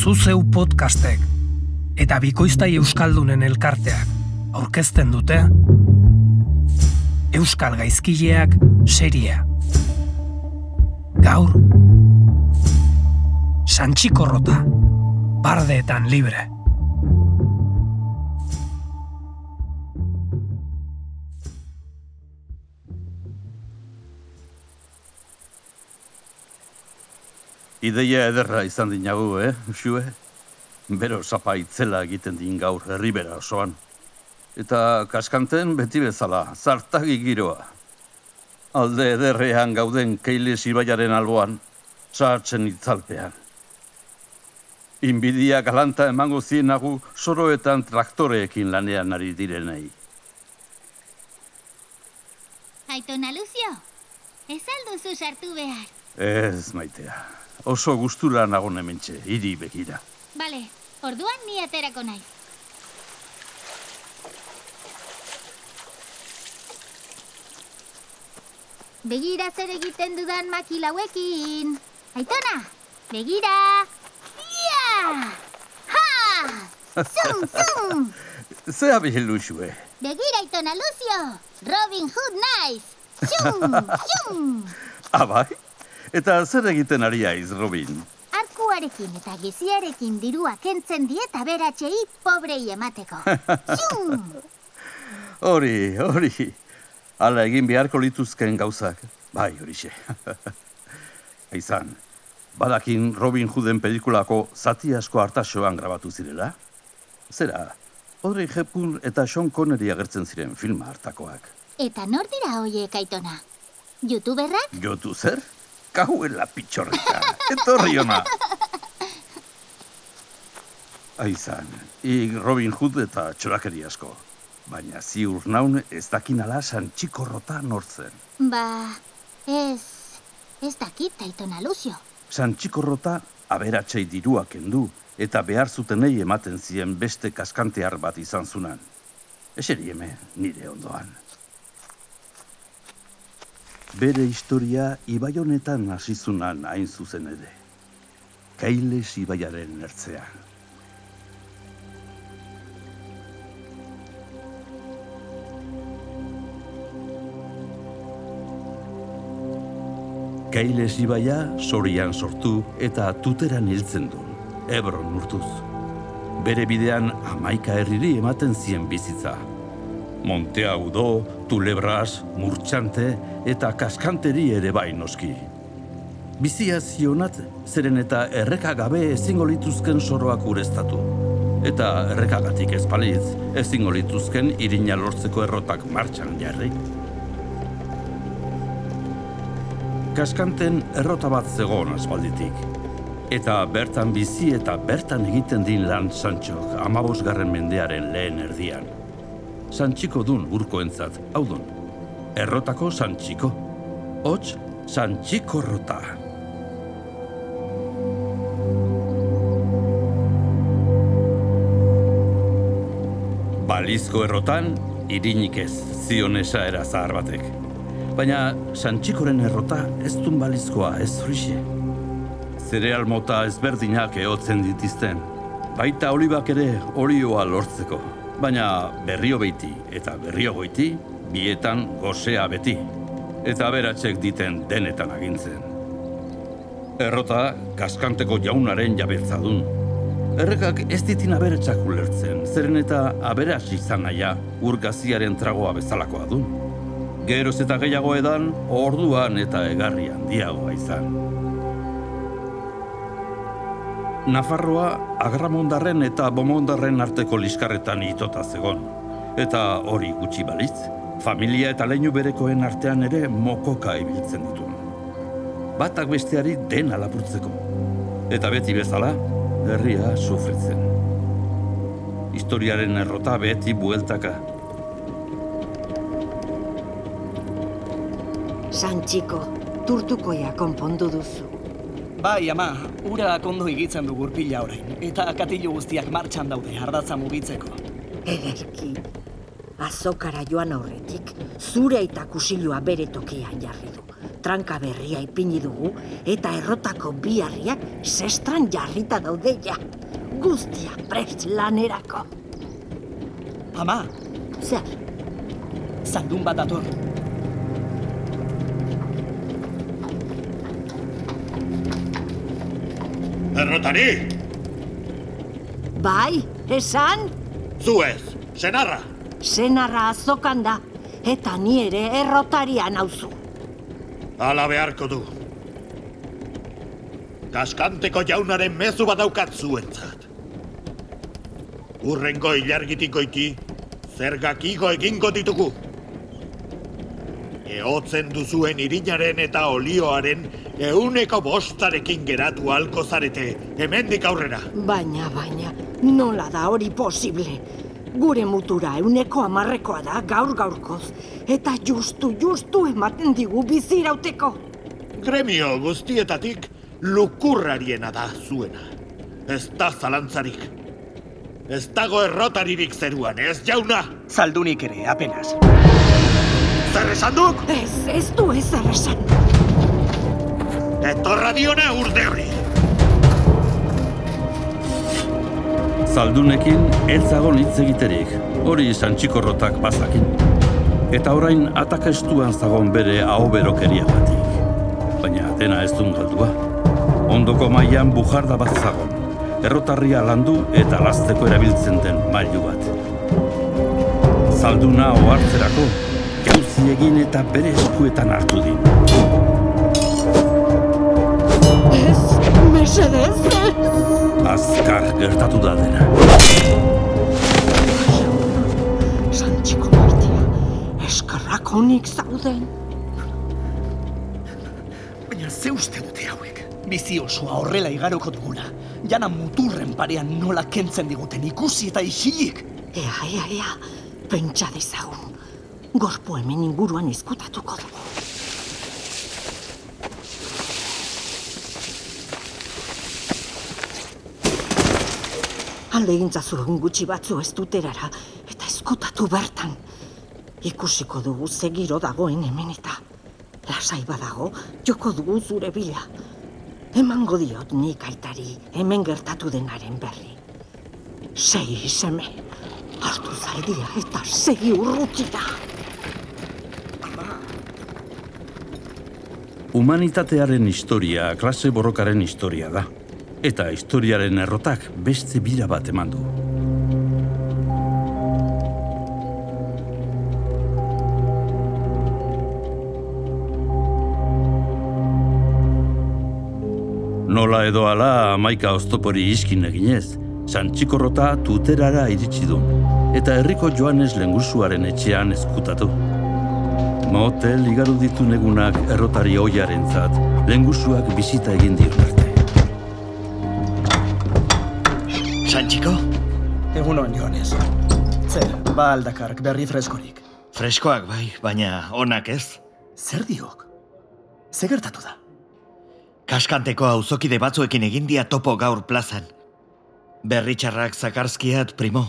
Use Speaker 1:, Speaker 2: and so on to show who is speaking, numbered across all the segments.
Speaker 1: Zuzeu podcastek eta bikoiztai euskaldunen elkarteak aurkezten dute Euskal Gaizkileak seria. Gaur Santxikorrota bardeetan libre.
Speaker 2: Ideia ederra izan dinagu, eh, Xue? Bero sapa itzela egiten din gaur herribera osoan. Eta kaskanten beti bezala, zartagi giroa. Alde ederrean gauden keile ibaiaren alboan, sartzen itzalpean. Inbidia galanta emango zienagu soroetan traktoreekin lanean ari direnei.
Speaker 3: Aitona Lucio, ez alduzu sartu behar.
Speaker 2: Ez maitea, oso gustura nago hementxe, hiri begira.
Speaker 3: Bale, orduan ni aterako naiz. Begira zer egiten dudan makilauekin. Aitona, begira! Ia! Ha! Zum, zum!
Speaker 2: Ze abihilu xue?
Speaker 3: Begira, Aitona Lucio! Robin Hood naiz! Xum, xum!
Speaker 2: Abai? Eta zer egiten ari aiz, Robin?
Speaker 3: Arkuarekin eta geziarekin dirua kentzen diet aberatxei pobrei emateko.
Speaker 2: Hori, hori. Hala egin beharko lituzken gauzak. Bai, horixe. Aizan, badakin Robin Hooden pelikulako zati asko hartasoan grabatu zirela? Zera, Audrey Hepburn eta Sean Connery agertzen ziren filma hartakoak.
Speaker 3: Eta nor dira hoiek, Aitona? Youtuberrak?
Speaker 2: Jotu zer? Kahuela pitxorreka. Etorri ona. Aizan, ik Robin Hood eta txorakeri asko. Baina ziur naun ez dakin ala santxikorrota nortzen.
Speaker 3: Ba, ez... Ez dakit, Aitona Lucio.
Speaker 2: Santxikorrota aberatsei dirua kendu eta behar zutenei ematen zien beste kaskantear bat izan zunan. Eseri hemen, nire ondoan. Bere historia ibai honetan hasi zunan hain zuzen ere. Kailes ibaiaren ertzean. Kailes ibaia sorian sortu eta tuteran hiltzen du, Ebron urtuz. Bere bidean amaika herriri ematen zien bizitza. Montea Udo, Tulebras, Murtxante eta Kaskanteri ere bai noski. Bizia zionat, zeren eta erreka gabe ezingo lituzken soroak ureztatu. Eta errekagatik ezpalitz, ezingo lituzken irina lortzeko errotak martxan jarri. Kaskanten errota bat zegoen aspalditik. Eta bertan bizi eta bertan egiten din lan Santxok amabosgarren mendearen lehen erdian. Santxiko dun urkoentzat, hau dun. Errotako Santxiko. Hots, Santxiko rota. Balizko errotan, irinik ez, zionesa era zahar batek. Baina Santxikoren errota ez dun balizkoa ez horixe. Zereal mota ezberdinak ehotzen ditizten. Baita olibak ere olioa lortzeko. Baina berrio beiti eta berrio goiti, bietan gozea beti. Eta beratzek diten denetan agintzen. Errota, kaskanteko jaunaren jabetza dun. Errekak ez ditin aberatsak ulertzen, zeren eta aberats izan naia urgaziaren tragoa bezalakoa du. Geroz eta gehiago edan, orduan eta egarri handiagoa izan. Nafarroa agramondarren eta bomondarren arteko liskarretan itota zegon. Eta hori gutxi balitz, familia eta leinu berekoen artean ere mokoka ibiltzen ditu. Batak besteari dena lapurtzeko. Eta beti bezala, herria sufritzen. Historiaren errota beti bueltaka.
Speaker 4: Santxiko, turtukoia konpondu duzu.
Speaker 5: Bai, ama, ura ondo higitzen du gurpila orain, eta katilu guztiak martxan daude ardatza mugitzeko.
Speaker 4: Ederki, azokara joan aurretik, zure eta kusilua bere tokian jarri du. tranka berria ipini dugu eta errotako bi harriak sestran jarrita daude ja. Guztia prest lanerako.
Speaker 5: Ama,
Speaker 4: Zer,
Speaker 5: zaldun bat dator.
Speaker 6: Errotari,
Speaker 4: bai, esan,
Speaker 6: zu ez, senarra.
Speaker 4: senarra azokan da, eta ni ere errotaria nauzu.
Speaker 6: Hala beharko du. Kaskanteko jaunaren mezu badaukat zuentzat. Urrengo ilargitik goiti, zergak igo egingo ditugu. Ehotzen duzuen irinaren eta olioaren euneko bostarekin geratu halko zarete, hemendik aurrera.
Speaker 4: Baina, baina, nola da hori posible? Gure mutura euneko amarrekoa da gaur gaurkoz, eta justu, justu ematen digu bizirauteko.
Speaker 6: Gremio guztietatik lukurrariena da zuena. Ez da zalantzarik. Ez dago errotaririk zeruan, ez jauna?
Speaker 5: Zaldunik ere, apenas.
Speaker 6: Esan duk?
Speaker 4: Ez, ez du ezer esan.
Speaker 6: Etorra diona urde hori.
Speaker 2: Zaldunekin ez zagon hitz egiterik, hori santxikorrotak bazakin. Eta orain atakestuan zagon bere ahoberokeria batik. Baina dena ez dun galdua. Ondoko mailan bujarda bat zagon. Errotarria landu eta lasteko erabiltzen den mailu bat. Zalduna ohartzerako, jauzi egin eta bere eskuetan hartu din.
Speaker 4: Ez, mesedez, ez.
Speaker 2: Azkar gertatu da dena.
Speaker 4: Santxiko martia, eskarrak onik zauden.
Speaker 5: Baina ze uste dute hauek? Bizi osoa horrela igaroko duguna. Jana muturren parean nola kentzen diguten ikusi eta isilik.
Speaker 4: Ea, ea, ea, pentsa dezagun. Gorpu hemen inguruan izkutatuko dugu. Alde egintzazu egun gutxi batzu ez duterara, eta eskutatu bertan. Ikusiko dugu ze giro dagoen hemen eta. Lasai badago, joko dugu zure bila. Emango diot nik aitari, hemen gertatu denaren berri. Sei seme, hartu zaldia eta segi urrutira.
Speaker 2: Humanitatearen historia klase borrokaren historia da. Eta historiaren errotak beste bira bat eman du. Nola edo ala amaika oztopori iskin eginez, Santxikorrota tuterara iritsi du, eta herriko Joanes lengusuaren etxean ezkutatu. Motel igaru ditu negunak errotari oiaren zat, lengusuak bizita egin dion arte.
Speaker 6: Santxiko?
Speaker 5: Egun on, Joanes. Zer, ba aldakark berri freskorik.
Speaker 6: Freskoak bai, baina onak ez.
Speaker 5: Zer diok? Ze gertatu da?
Speaker 6: Kaskanteko auzokide batzuekin egin dia topo gaur plazan. Berritxarrak zakarskiat, primo.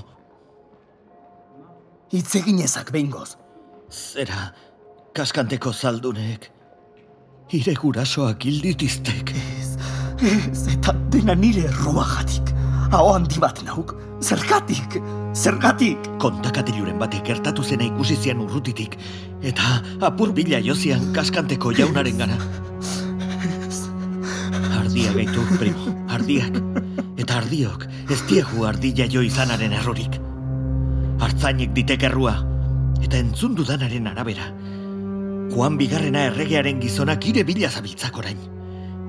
Speaker 5: Hitz eginezak behingoz.
Speaker 6: Zera, kaskanteko zaldunek. Ire gurasoak hilditiztek.
Speaker 5: Ez, ez, eta dena nire erruagatik. Hau handi bat nauk. Zergatik, zergatik.
Speaker 6: Kontakatiluren batek gertatu zena ikusi zian urrutitik, eta apur bila jozian kaskanteko jaunaren gara. Ardia gaitu, primo, ardiak. Eta ardiok, ez diegu ardia jo izanaren errorik. Artzainek ditek errua, eta entzun dudanaren arabera. Juan bigarrena erregearen gizonak ire bila zabiltzak orain.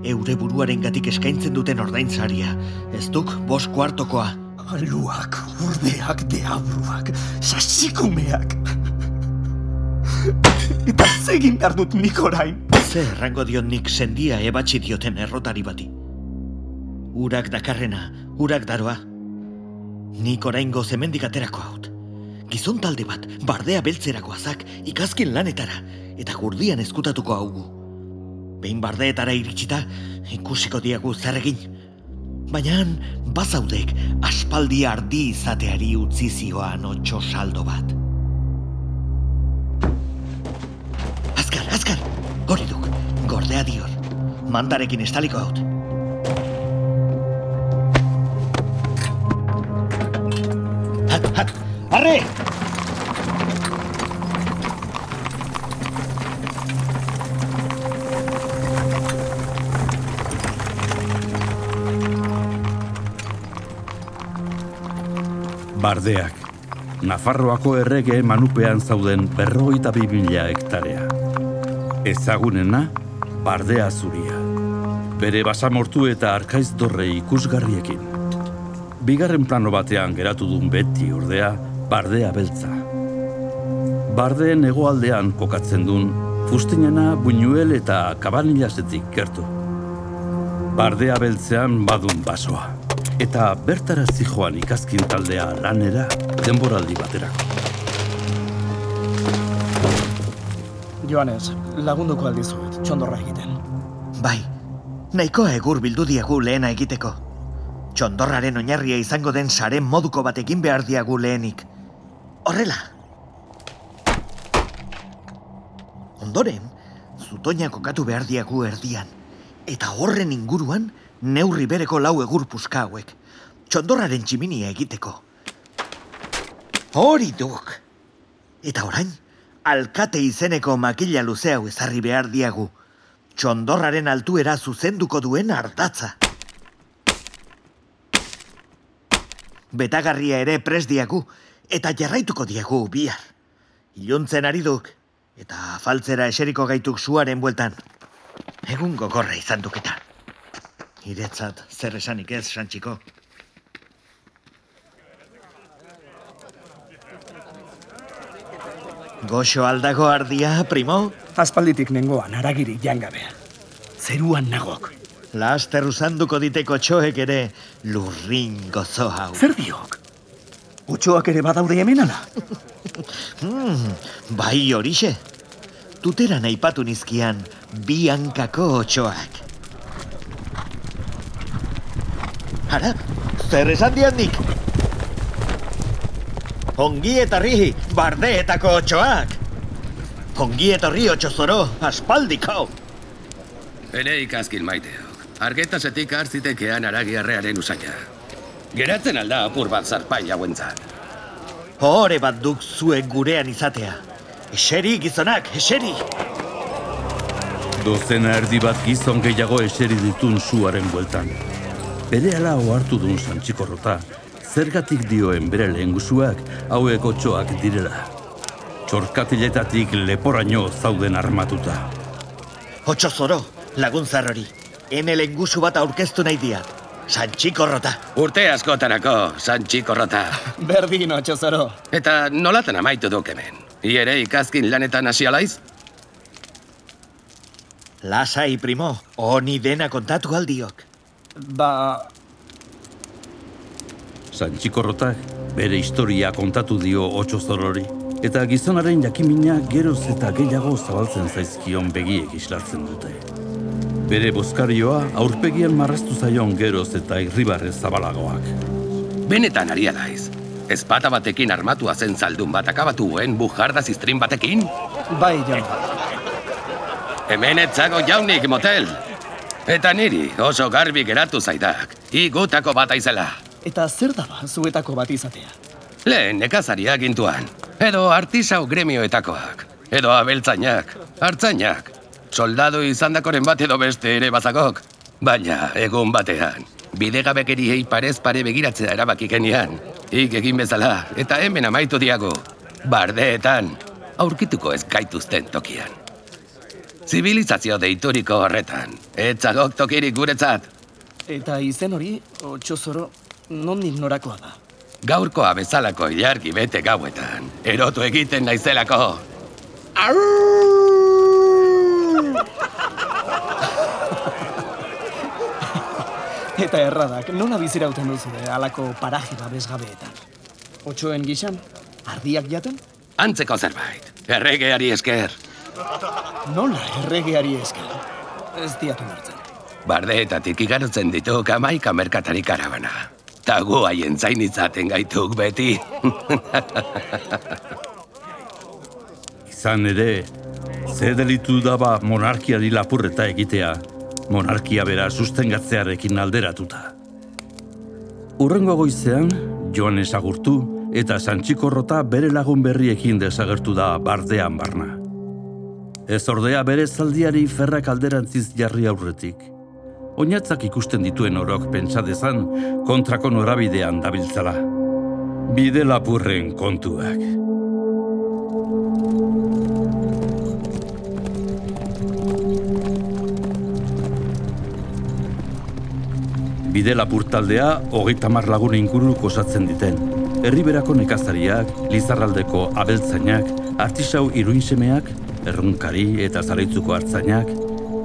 Speaker 6: Eure buruaren gatik eskaintzen duten ordaintzaria, ez duk bos kuartokoa.
Speaker 5: Aluak, urdeak, deabruak, sasikumeak. Eta zegin behar dut nik orain.
Speaker 6: Ze errango dion nik sendia ebatzi dioten errotari bati. Urak dakarrena, urak daroa. Nik oraingo zemendik aterako haut. Gizon talde bat, bardea beltzerako azak, ikazkin lanetara, eta gurdian ezkutatuko haugu. Behin bardeetara iritsita, ikusiko diagu zer egin. Baina bazaudek aspaldi ardi izateari utzi zioan otxo saldo bat. Azkar, azkar, hori duk, ordea dior. Mandarekin estaliko haut. Hat, hat, arre!
Speaker 2: Bardeak. Nafarroako errege manupean zauden berrogeita bi mila hektarea. Ezagunena, bardea zuria. Bere basamortu eta arkaiz dorre ikusgarriekin. Bigarren plano batean geratu duen beti ordea, bardea beltza. Bardeen hegoaldean kokatzen duen, fustinena buñuel eta kabanilasetik gertu. Bardea beltzean badun basoa. Eta bertara zijoan ikazkin taldea lanera denboraldi baterako.
Speaker 5: Joanes, lagunduko aldizuet, txondorra egiten.
Speaker 6: Bai, nahikoa egur bildu diagu lehena egiteko. Txondorraren oinarria izango den saren moduko batekin behar diagu lehenik. Horrela. Ondoren, zutoina kokatu behar diagu erdian. Eta horren inguruan, neurri bereko lau egur puska hauek. Txondorraren tximinia egiteko. Hori duk. Eta orain, alkate izeneko makila luze hau ezarri behar diagu. Txondorraren altuera zuzenduko duen ardatza. Betagarria ere pres diagu, eta jarraituko diagu bihar. Iluntzen ari duk, eta faltzera eseriko gaituk suaren bueltan. Egun gogorra izan duk eta. Iretzat, zer esanik ez, Santxiko. Goxo aldago ardia, primo?
Speaker 5: Aspalditik nengoan, aragirik jangabea. Zeruan nagok.
Speaker 6: Laster uzanduko diteko txoek ere lurrin gozo hau.
Speaker 5: Zer diok? Otxoak ere badaude hemen ala?
Speaker 6: Hmm, bai horixe. Tuteran aipatu nizkian bi hankako otxoak. Ara, zer esan dian nik? Ongi etorri, bardeetako otxoak. Ongi etorri otxozoro, aspaldiko.
Speaker 7: Ere ikazkin maiteok. Argetasetik hartzitekean aragiarrearen usaina. Geratzen alda apur bat zarpai hauentzat.
Speaker 6: Hore bat duk zuek gurean izatea. Eseri gizonak, eseri!
Speaker 2: Dozena erdi bat gizon gehiago eseri ditun suaren bueltan. Bere ala ohartu duen santxikorrota, zergatik dioen bere lehengusuak hauek otxoak direla. Txorkatiletatik leporaino zauden armatuta.
Speaker 6: Otxozoro, laguntzar hori. Ene lengusu bat aurkeztu nahi diat. Santxikorrota.
Speaker 7: Urte askotarako, santxikorrota.
Speaker 5: Berdin, otxozoro.
Speaker 7: Eta nolatan amaitu duk hemen. I ere ikazkin lanetan hasi alaiz?
Speaker 6: Lasai, primo. Honi dena kontatu aldiok.
Speaker 5: Ba,
Speaker 2: Santxikorrotak bere historia kontatu dio otxozorori. Eta gizonaren jakimina geroz eta gehiago zabaltzen zaizkion begiek islatzen dute. Bere bozkarioa aurpegian marraztu zaion geroz eta irribarrez zabalagoak.
Speaker 7: Benetan ari alaiz. Ezpata batekin armatua zen zaldun bat akabatuen bujarda ziztrin batekin?
Speaker 5: bai, jaun.
Speaker 7: Hemen etzago jaunik motel. Eta niri oso garbi geratu zaidak. Igutako bat aizela.
Speaker 5: Eta zer da ba, zuetako bat izatea?
Speaker 7: Lehen nekazaria gintuan. Edo artisau gremioetakoak. Edo abeltzainak, hartzainak. Soldadu izandakoren bat edo beste ere bazagok. Baina, egun batean, bidegabekeriei parez pare begiratzea erabaki genian. Ik egin bezala, eta hemen amaitu diago. Bardeetan, aurkituko ez gaituzten tokian. Zibilizazio deituriko horretan, etzagok tokirik guretzat.
Speaker 5: Eta izen hori, otxozoro, nondik norakoa da?
Speaker 7: Gaurkoa bezalako ilargi bete gauetan, erotu egiten naizelako.
Speaker 5: Eta erradak, nola bizirauten duzu eh, halako paraje babesgabeetan? Otxoen gixan, ardiak jaten?
Speaker 7: Antzeko zerbait, erregeari esker.
Speaker 5: Nola erregeari esker? Ez diatu martzen.
Speaker 7: Bardeetatik igarotzen dituk amaika merkatari karabana. Ta gu haien zain izaten gaituk beti.
Speaker 2: Izan ere, Ze delitu daba monarkiari lapurreta egitea, monarkia bera sustengatzearekin alderatuta. Urrengo goizean, joan esagurtu eta santxikorrota bere lagun berriekin desagertu da bardean barna. Ez ordea bere zaldiari ferrak alderantziz jarri aurretik. Oinatzak ikusten dituen orok pentsa dezan kontrako norabidean dabiltzala. Bide lapurren kontuak. Bide lapur taldea hogeita hamar lagun inguru osatzen diten. Herriberako nekazariak, Lizarraldeko abeltzainak, artisau iruinsemeak, errunkari eta zaraitzuko hartzainak,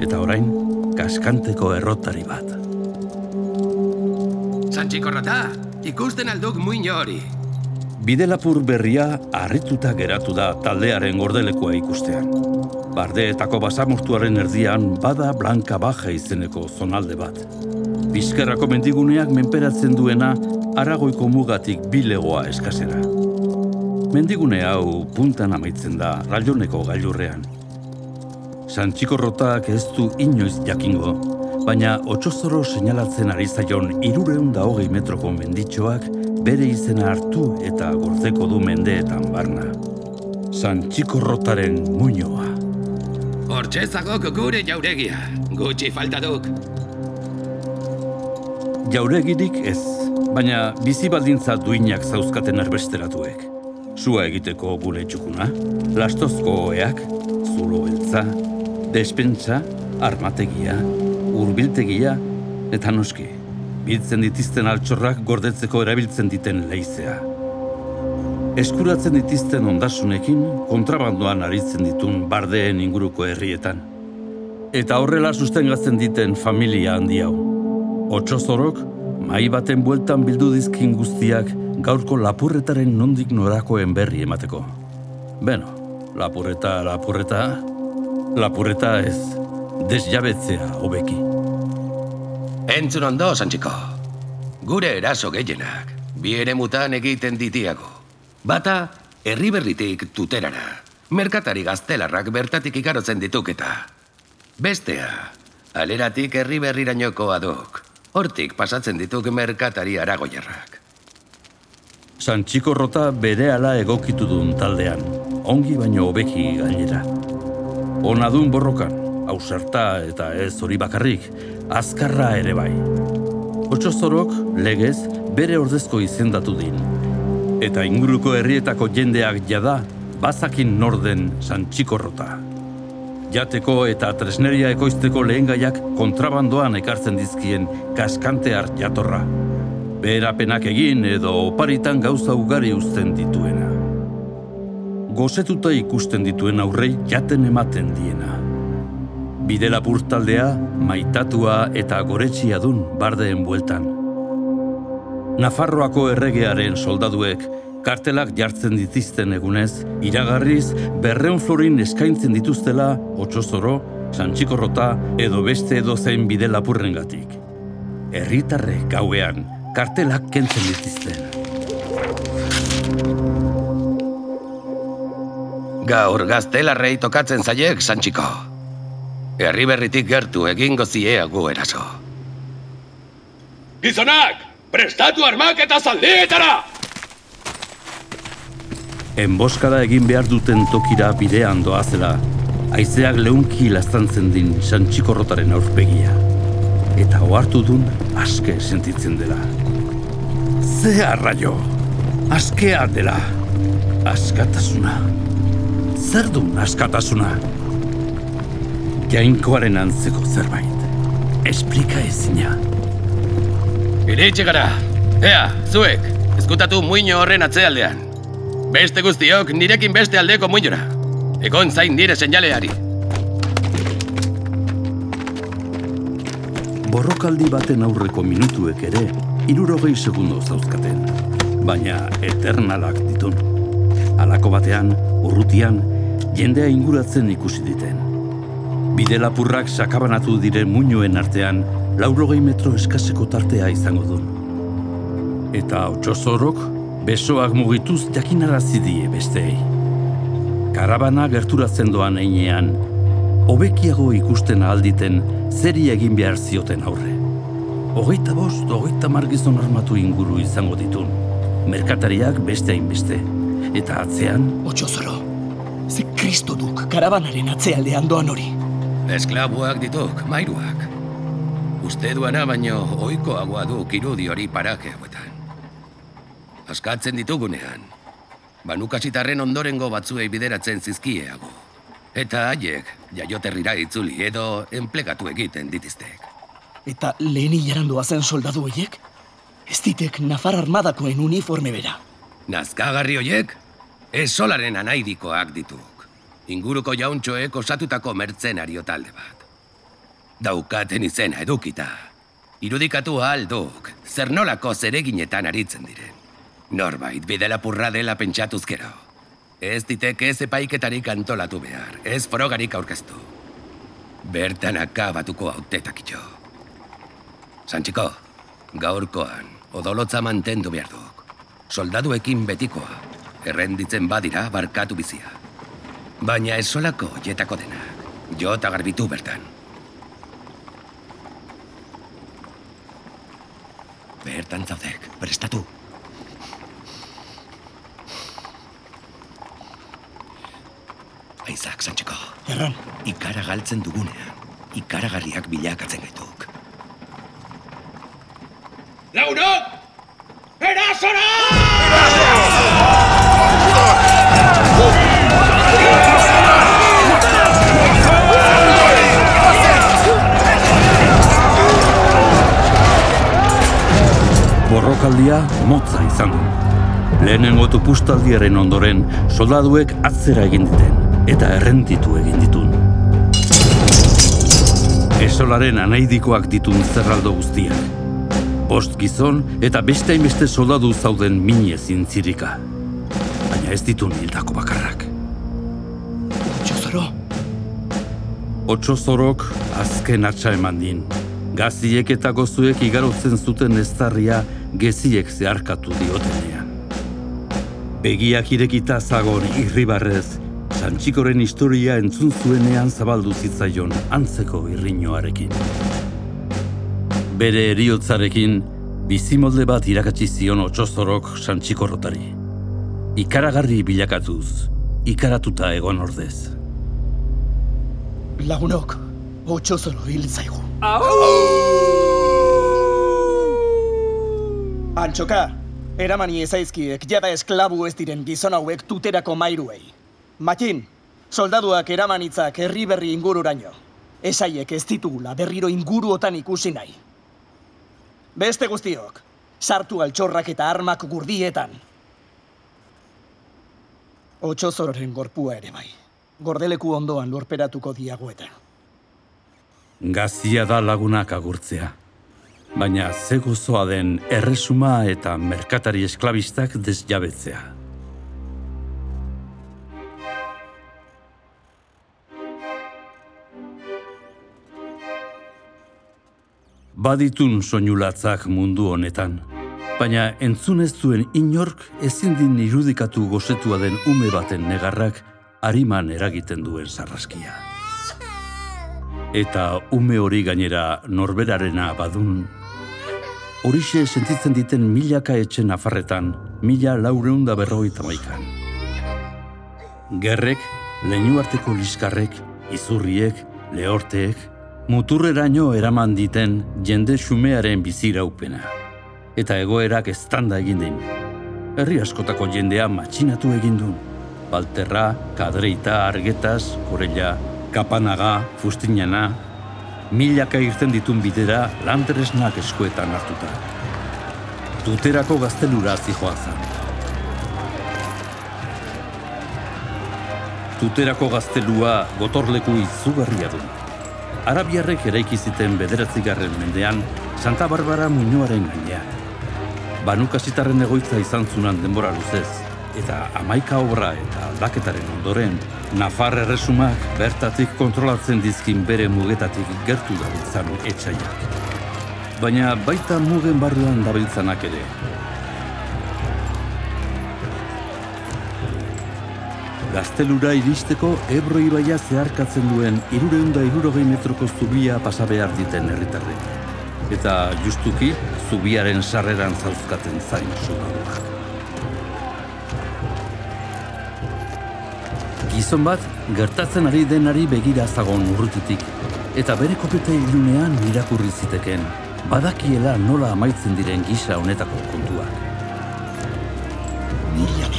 Speaker 2: eta orain, kaskanteko errotari bat.
Speaker 7: Santxikorrota, ikusten alduk muino hori.
Speaker 2: Bide lapur berria harrituta geratu da taldearen gordelekoa ikustean. Bardeetako basamortuaren erdian bada Blanka Baja izeneko zonalde bat. Bizkerrako mendiguneak menperatzen duena aragoiko mugatik bilegoa eskasera. Mendigune hau puntan amaitzen da raioneko gailurrean. Santxikorrotak ez du inoiz jakingo, baina otxozoro seinalatzen ari zaion irureun da hogei metroko menditxoak bere izena hartu eta gordeko du mendeetan barna. Santxikorrotaren muñoa.
Speaker 7: Hortxezagok gure jauregia, gutxi falta duk.
Speaker 2: Jauregirik ez, baina bizi baldintza duinak zauzkaten erbesteratuek. Sua egiteko gure txukuna, lastozko oeak, zulo beltza, despentsa, armategia, urbiltegia, eta noski, biltzen ditizten altxorrak gordetzeko erabiltzen diten leizea. Eskuratzen ditizten ondasunekin kontrabandoan aritzen ditun bardeen inguruko herrietan. Eta horrela sustengatzen diten familia handi hau. Otxozorok, mai baten bueltan bildu dizkin guztiak gaurko lapurretaren nondik norakoen berri emateko. Beno, lapurreta, lapurreta, lapurreta ez, desjabetzea hobeki.
Speaker 7: Entzun ondo, Santxiko. Gure eraso gehienak, bi ere mutan egiten ditiago. Bata, herri berritik tuterara. Merkatari gaztelarrak bertatik ikarotzen dituketa. Bestea, aleratik herri berrirainoko adok. Hortik pasatzen dituk merkatari aragoiarrak.
Speaker 2: Santxikorrota bere ala egokitu duen taldean, ongi baino hobeki gainera. Ona dun borrokan, ausarta eta ez hori bakarrik, azkarra ere bai. Otxozorok, legez, bere ordezko izendatu din. Eta inguruko herrietako jendeak jada, bazakin norden Santxikorrota. Jateko eta tresneria ekoizteko lehengaiak kontrabandoan ekartzen dizkien kaskante hart jatorra. Beherapenak egin edo oparitan gauza ugari uzten dituena. Gozetuta ikusten dituen aurrei jaten ematen diena. Bide taldea, maitatua eta goretsia dun bardeen bueltan. Nafarroako erregearen soldaduek kartelak jartzen ditizten egunez, iragarriz berreun florin eskaintzen dituztela otxozoro, santxikorrota edo beste edozein bide lapurrengatik. Herritarrek gauean kartelak kentzen dituzten.
Speaker 7: Gaur gaztelarrei tokatzen zaiek, Santxiko. Herri berritik gertu egingo ziea gu eraso.
Speaker 8: Gizonak, prestatu armak eta zaldietara!
Speaker 2: Enboskada egin behar duten tokira bidean doazela, haizeak leunki laztantzen din santxikorrotaren aurpegia. Eta ohartu dun aske sentitzen dela. Ze arraio, askea dela, askatasuna. Zer dun askatasuna? Jainkoaren antzeko zerbait. Esplika ezina.
Speaker 7: Iritsi gara. Ea, zuek, ezkutatu muino horren atzealdean. Beste guztiok nirekin beste aldeko muinora. Egon zain nire seinaleari.
Speaker 2: Borrokaldi baten aurreko minutuek ere, irurogei segundo zauzkaten. Baina eternalak ditun. Halako batean, urrutian, jendea inguratzen ikusi diten. Bide lapurrak sakabanatu diren muinoen artean, laurogei metro eskaseko tartea izango du. Eta otxozorok, besoak mugituz jakinarazi die besteei. Karabana gerturatzen doan einean, hobekiago ikusten ahalditen zeri egin behar zioten aurre. Hogeita bost, hogeita margizon armatu inguru izango ditun. Merkatariak beste hainbeste. Eta atzean,
Speaker 5: Otxo zoro, ze kristo duk karabanaren atzealdean doan hori.
Speaker 7: Esklabuak dituk, mairuak. Uste duana baino ohikoagoa du kirudi hori parake hauetan. Askatzen ditugunean, banukasitarren ondorengo batzuei bideratzen zizkieago. Eta haiek jaioterrira itzuli edo enplegatu egiten ditiztek.
Speaker 5: Eta lehen hilaran doazen soldadu horiek? Ez ditek Nafar armadakoen uniforme bera.
Speaker 7: Nazkagarri hoiek, ez solaren anaidikoak dituk. Inguruko jauntxoek osatutako mertzenario talde bat. Daukaten izena edukita. Irudikatu ahal duk, zer nolako zereginetan aritzen diren. Norbait bidelapurra dela pentsatuz gero. Ez ditek ez epaiketarik antolatu behar, ez frogarik aurkeztu. Bertan akabatuko hautetak itxo. Santxiko, gaurkoan, odolotza mantendu behar duk. Soldaduekin betikoa, errenditzen badira barkatu bizia. Baina ez solako jetako denak, jo eta garbitu bertan. Bertan zaudek, prestatu.
Speaker 5: Erran,
Speaker 7: ikara galtzen dugunean, ikaragarriak bilakatzen gaituk.
Speaker 8: Launok! Erasora!
Speaker 2: borrokaldia motza izan du. Lehenengo tupustaldiaren ondoren soldaduek atzera egin diten eta errentitu egin ditun. Esolaren anaidikoak ditun zerraldo guztiak. Bost gizon eta beste hainbeste soldadu zauden minez intzirika. Baina ez ditun hildako bakarrak.
Speaker 5: otxo zoro.
Speaker 2: Otso zorok azken atxa eman din. Gaziek eta gozuek igarotzen zuten eztarria geziek zeharkatu diotenean. Begiak irekita zagon irribarrez, Santxikoren historia entzun zuenean zabaldu zitzaion antzeko irriñoarekin. Bere eriotzarekin, bizimolde bat irakatsi zion otxozorok Santxikorrotari. Ikaragarri bilakatuz, ikaratuta egon ordez.
Speaker 5: Lagunok, otxo zoro hil zaigu. Antxoka, eramani ezaizkiek jada esklabu ez diren gizon hauek tuterako mairuei. Matin, soldaduak eramanitzak herri berri ingururaino. Esaiek ez ditugula berriro inguruotan ikusi nahi. Beste guztiok, sartu altxorrak eta armak gurdietan. Otxozororen gorpua ere bai. Gordeleku ondoan lurperatuko diagoeta.
Speaker 2: Gazia da lagunak agurtzea. Baina ze gozoa den erresuma eta merkatari esklabistak desjabetzea. Baditun soinulatzak mundu honetan, baina entzun ez duen inork ezin din irudikatu gozetua den ume baten negarrak ariman eragiten duen sarraskia. Eta ume hori gainera norberarena badun, horixe sentitzen diten milaka etxe nafarretan, mila laureun da berrogeita maikan. Gerrek, leinu arteko liskarrek, izurriek, lehorteek, muturreraino eraman diten jende xumearen biziraupena. Eta egoerak eztanda egin din. Herri askotako jendea matxinatu egin du. Balterra, kadreita, argetaz, korella, kapanaga, fustinana, milaka irten ditun bidera lantresnak eskuetan hartuta. Tuterako gaztelura zijoa zen. Tuterako gaztelua gotorleku izugarria du. Arabiarrek eraiki ziten bederatzigarren mendean Santa Barbara muñoaren gainean. Banukasitarren egoitza izan zunan denbora luzez, eta amaika obra eta aldaketaren ondoren, Nafar erresumak bertatik kontrolatzen dizkin bere mugetatik gertu dabiltzan etxaiak. Baina baita mugen barruan dabiltzanak ere. Gaztelura iristeko Ebro ibaia zeharkatzen duen irureunda irurogei metroko zubia pasa behar diten herritarrek. Eta justuki, zubiaren sarreran zauzkaten zain soldaduak. Gizon bat, gertatzen ari denari begira zagon urrutitik, eta bere kopete ilunean irakurri ziteken, badakiela nola amaitzen diren gisa honetako kontuak.
Speaker 5: Mila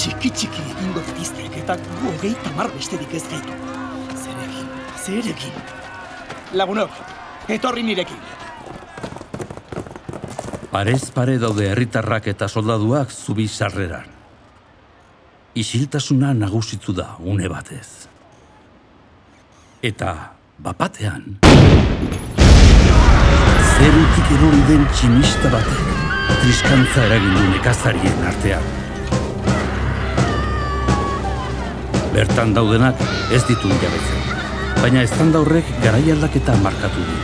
Speaker 5: txiki txiki egingo ditiztek eta gu hogei tamar besterik ez gaitu. Zer egin, zer egin. Lagunok, etorri nirekin.
Speaker 2: Parez pare daude herritarrak eta soldaduak zubi sarreran. Isiltasuna nagusitzu da une batez. Eta bapatean... Zerutik erori den tximista batek triskantza eragin du nekazarien artean. Bertan daudenak ez ditu jabetzen, baina eztanda horrek garai aldaketa markatu du.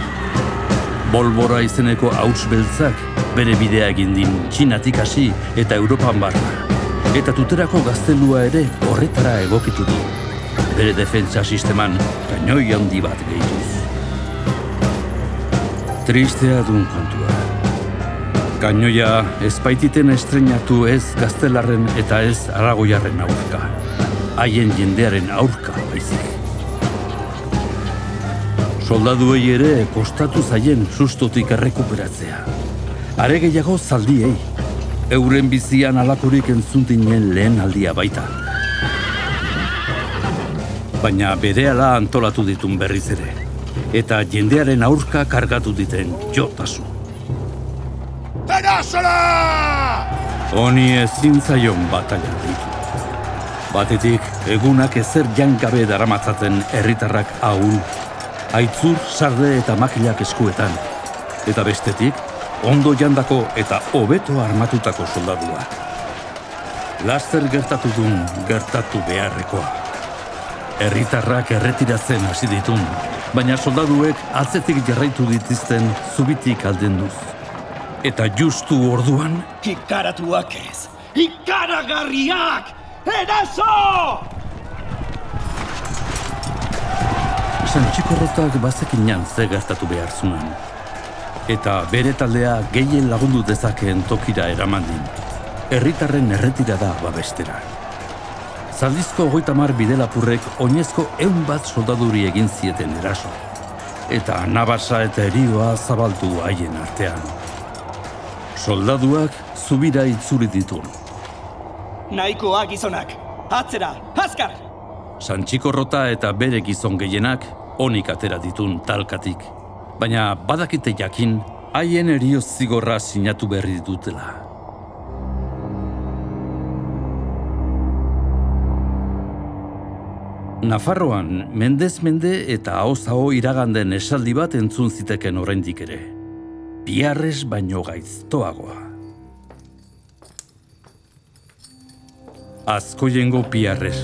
Speaker 2: Bolbora izeneko hauts beltzak bere bidea egin din Txinatik hasi eta Europan barra. Eta tuterako gaztelua ere horretara egokitu du. Bere defentsa sisteman kainoi handi bat gehituz. Tristea dun kontua. Kainoia ezpaititen estrenatu ez gaztelarren eta ez aragoiarren aurka. Haien jendearen aurka baizik. Soldaduei ere kostatu zaien sustotik errekuperatzea. Are gehiago zaldiei, euren bizian alakurik entzuntinen lehen aldia baita. Baina berehala antolatu ditun berriz ere, eta jendearen aurka kargatu diten jotasu. Honi ezin zaion batalla ditu. Batetik, egunak ezer jangabe daramatzaten herritarrak ahul, aitzur, sarde eta makilak eskuetan. Eta bestetik, ondo jandako eta hobeto armatutako soldadua. Laster gertatu dun gertatu beharrekoa. Herritarrak erretiratzen hasi ditun, baina soldaduek atzetik jarraitu ditizten zubitik aldenduz. Eta justu orduan,
Speaker 5: Ikaratuak ez! Ikaragarriak! Eraso!
Speaker 2: Santxikorrotak bazekinan ze gertatu behar zunan. Eta bere taldea gehien lagundu dezakeen tokira eraman din. Herritarren erretirada babestera. Zaldizko hogeita mar bidelapurrek oinezko eun bat soldaduri egin zieten eraso. Eta nabasa eta erioa zabaldu haien artean. Soldaduak zubira itzuri ditu.
Speaker 5: Nahikoa gizonak! Atzera! Azkar!
Speaker 2: Santxikorrota eta bere gizon gehienak onik atera ditun talkatik. Baina badakite jakin, haien erio zigorra sinatu berri dutela. Nafarroan, mendez mende eta ahoz aho iraganden esaldi bat entzun ziteken oraindik ere. Biarrez baino gaiztoagoa. Azkoiengo piarrez.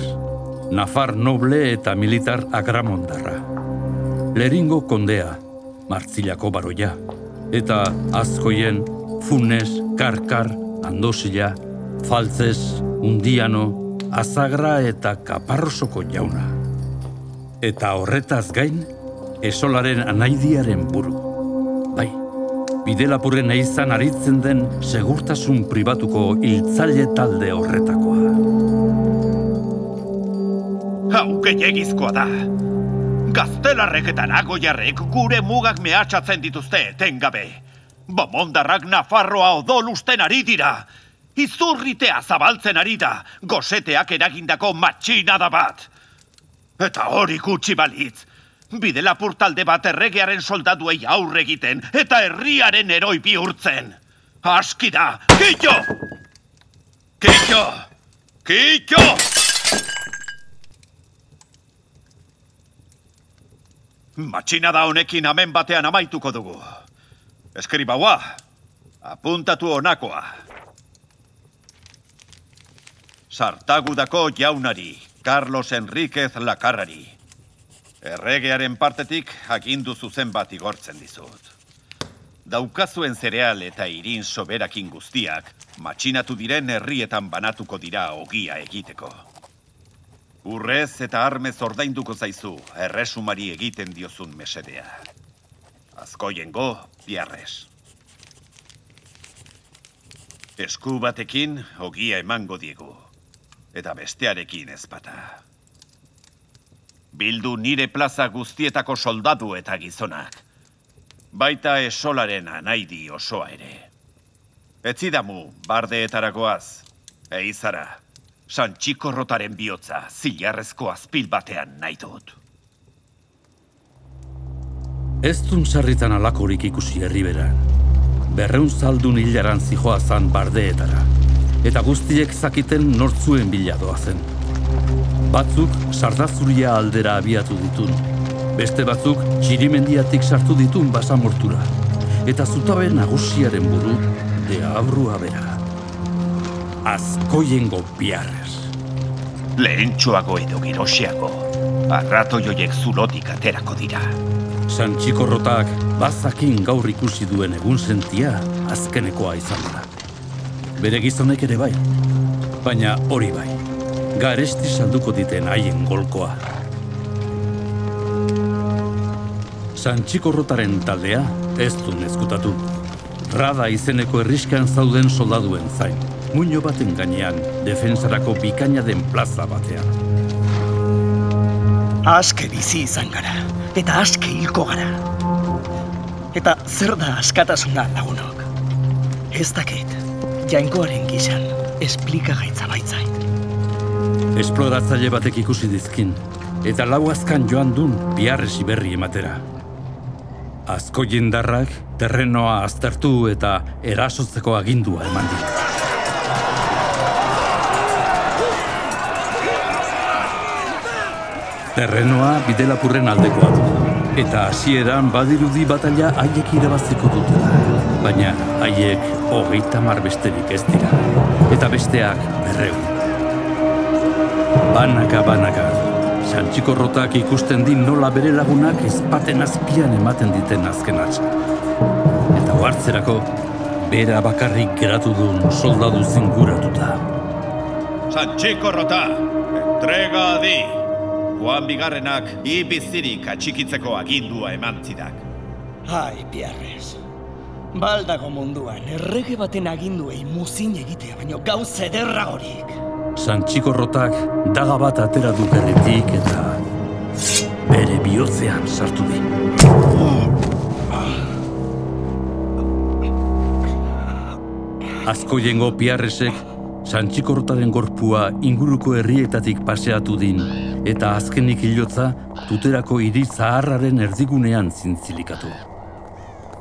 Speaker 2: Nafar noble eta militar agramondarra. Leringo kondea, Martzilako baroia. Eta azkoien, funes, karkar, andosila, faltzez, undiano, azagra eta kaparrosoko jauna. Eta horretaz gain, esolaren anaidiaren buru. Bai, bidelapurren eizan aritzen den segurtasun pribatuko hiltzaile talde horretakoa.
Speaker 9: Gehiagizkoa da. Gaztelarrek eta nagoiarrek gure mugak mehatxatzen dituzte etengabe. Bomondarrak Nafarroa odol usten ari dira. Izurritea zabaltzen ari da, goseteak eragindako matxinada bat. Eta hori gutxi balitz. Bidelapur talde bat erregearen soldaduei aurre egiten eta herriaren eroi bihurtzen. Aski da, kitxo! Kitxo! Kitxo! Matxinada honekin amen batean amaituko dugu. Eskribaua, apuntatu honakoa. Sartagudako jaunari, Carlos Enríquez Lakarrari. Erregearen partetik agindu zuzen bat igortzen dizut. Daukazuen zereal eta irin soberakin guztiak, matxinatu diren herrietan banatuko dira ogia egiteko. Urrez eta armez ordainduko zaizu, erresumari egiten diozun mesedea. Azkoiengo, biarrez. Esku batekin ogia emango diegu, eta bestearekin ezpata. Bildu nire plaza guztietako soldadu eta gizonak. Baita esolaren anaidi osoa ere. Etzidamu, bardeetaragoaz, eizara, santxikorrotaren bihotza zilarrezko azpil batean nahi dut.
Speaker 2: Ez dun sarritan alakorik ikusi herriberan. Berreun zaldun hilaran zijoa zan bardeetara. Eta guztiek zakiten nortzuen biladoa zen. Batzuk sardazuria aldera abiatu ditun. Beste batzuk txirimendiatik sartu ditun basamortura. Eta zutabe nagusiaren buru de abrua bera. Azkoiengo biarrez.
Speaker 9: Lehentxoago edo gerosiago, arrato joiek zulotik aterako dira.
Speaker 2: Santxikorrotak bazakin gaur ikusi duen egun sentia azkenekoa izan da. Bere gizonek ere bai, baina hori bai, garesti salduko diten haien golkoa. Santxikorrotaren taldea ez du ezkutatu. Rada izeneko herriskan zauden soldaduen zain, muino baten gainean, defensarako bikaina den plaza batean.
Speaker 5: Aske bizi izan gara, eta aske hilko gara. Eta zer da askatasuna lagunok? Ez dakit, jainkoaren gizan, esplikagaitza baitzait.
Speaker 2: Esploratzaile batek ikusi dizkin, eta lau azkan joan dun biarresi berri ematera. Azko jendarrak terrenoa aztertu eta erasotzeko agindua eman dit. Terrenoa bidelapurren aldekoa du. Eta hasieran badirudi batalla haiek irabaziko dutela. Baina haiek hogeita mar besterik ez dira. Eta besteak berreun. Banaka, banaka. Santxikorrotak ikusten din nola bere lagunak ezpaten azpian ematen diten azken atxa. Eta oartzerako, bera bakarrik geratu duen soldadu zinguratuta.
Speaker 9: Santxikorrota, entrega adi! Juan Bigarrenak ibizirik atxikitzeko agindua eman zidak.
Speaker 5: Ai, biarrez. Baldago munduan, errege baten aginduei muzin egitea baino gauz ederragorik.
Speaker 2: Santxikorrotak daga bat atera du gerritik eta bere bihotzean sartu din. Azko jengo piarresek Santxikorrotaren gorpua inguruko herrietatik paseatu din eta azkenik hilotza tuterako hiri zaharraren erdigunean zintzilikatu.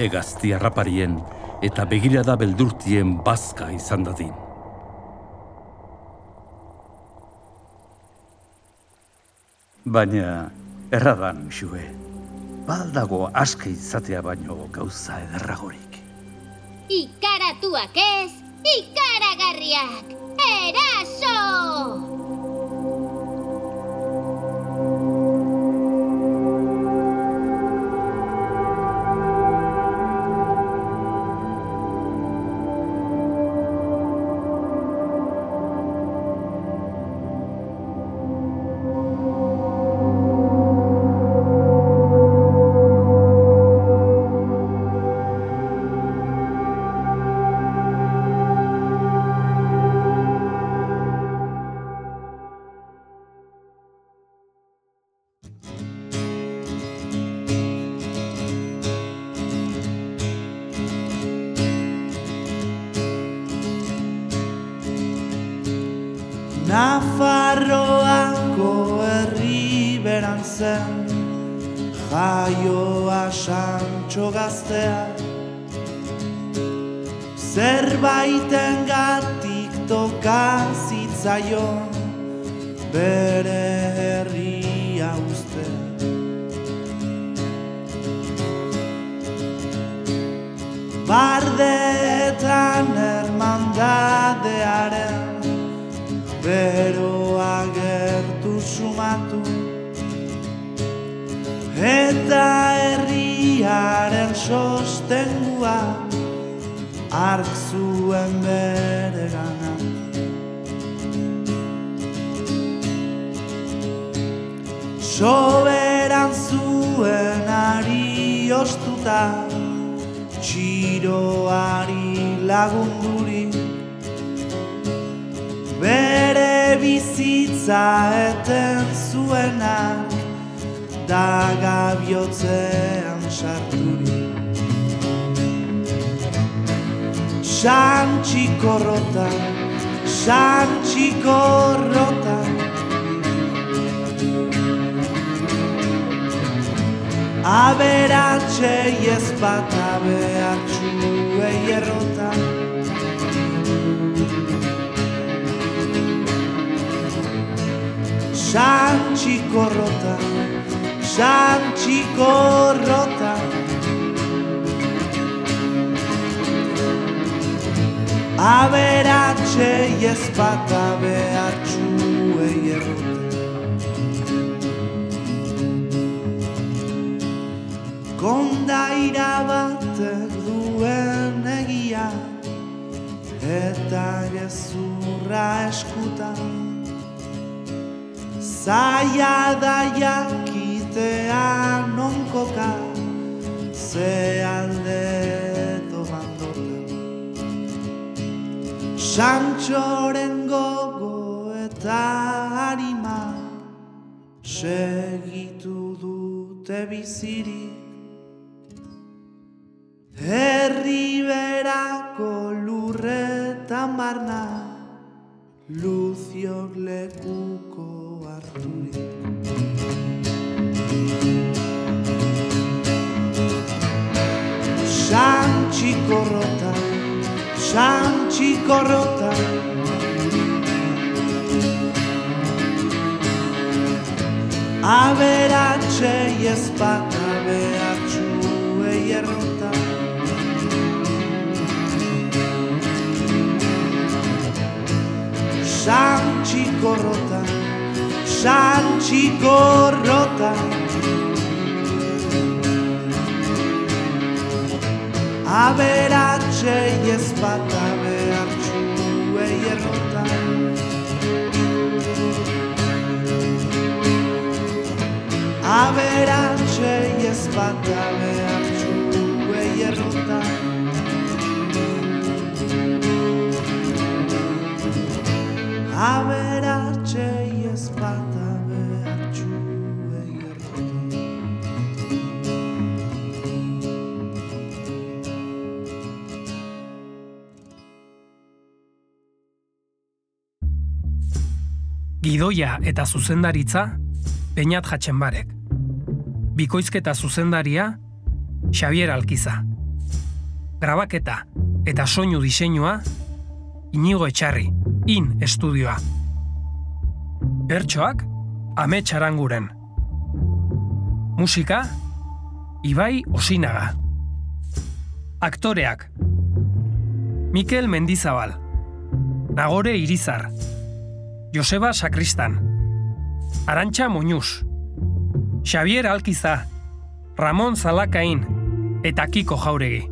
Speaker 2: Egazti harraparien eta begirada beldurtien bazka izan dadin. Baina, erradan, xue, baldago aske izatea baino gauza ederragorik.
Speaker 3: Ikaratuak ez, ikaragarriak! Eraso!
Speaker 10: Bardeetan hermandadearen beroa gertu sumatu. Eta herriaren sostengua ark zuen bere gana. Soberan zuen ari ostuta Txiroari lagundurik Bere bizitza eten zuenak Da gabiotzean sarturik Santxiko rota, santxiko rota. Aberatxei ez bat aberatxuei errota. Santxiko rota, santxiko rota. Aberatxei ez bat aberatxuei errota. Kondaira batek Eta gezurra eskutan. Zaila da jakitea nonkoka Ze alde domandota Santxoren gogo eta harima Segitu dute bizirik Herri berako lurretan barna Luziok lekuko harturik Santxiko rota, santxiko rota. Aberatxei ez bat Santxiko rota, santxiko rota Aberatxei ez bat aberatxuei errota Aberatxei ez bat
Speaker 1: Gidoia eta zuzendaritza, Peñat Jatxenbarek. Bikoizketa zuzendaria, Xavier Alkiza. Grabaketa eta soinu diseinua, Inigo Etxarri, In Estudioa. Bertsoak, Ame Txaranguren. Musika, Ibai Osinaga. Aktoreak, Mikel Mendizabal, Nagore Irizar, Joseba Sakristan, Arantxa Moñuz, Xavier Alkiza, Ramon Zalakain eta Kiko Jauregi.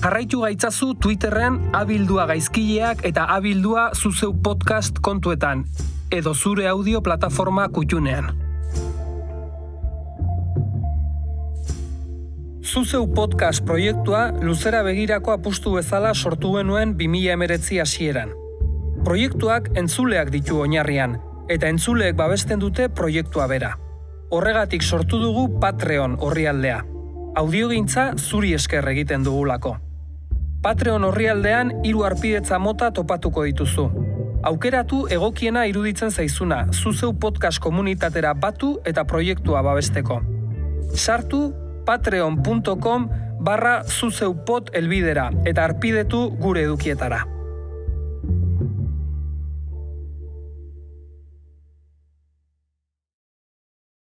Speaker 1: Jarraitu gaitzazu Twitterren abildua gaizkileak eta abildua zuzeu podcast kontuetan, edo zure audio plataforma kutxunean. Zuzeu podcast proiektua luzera begirako apustu bezala sortu genuen 2019 hasieran. Proiektuak entzuleak ditu oinarrian, eta entzuleek babesten dute proiektua bera. Horregatik sortu dugu Patreon orrialdea. Audiogintza zuri esker egiten dugulako. Patreon orrialdean hiru arpidetza mota topatuko dituzu. Aukeratu egokiena iruditzen zaizuna, zuzeu podcast komunitatera batu eta proiektua babesteko. Sartu patreon.com barra zuzeupot elbidera eta arpidetu gure edukietara.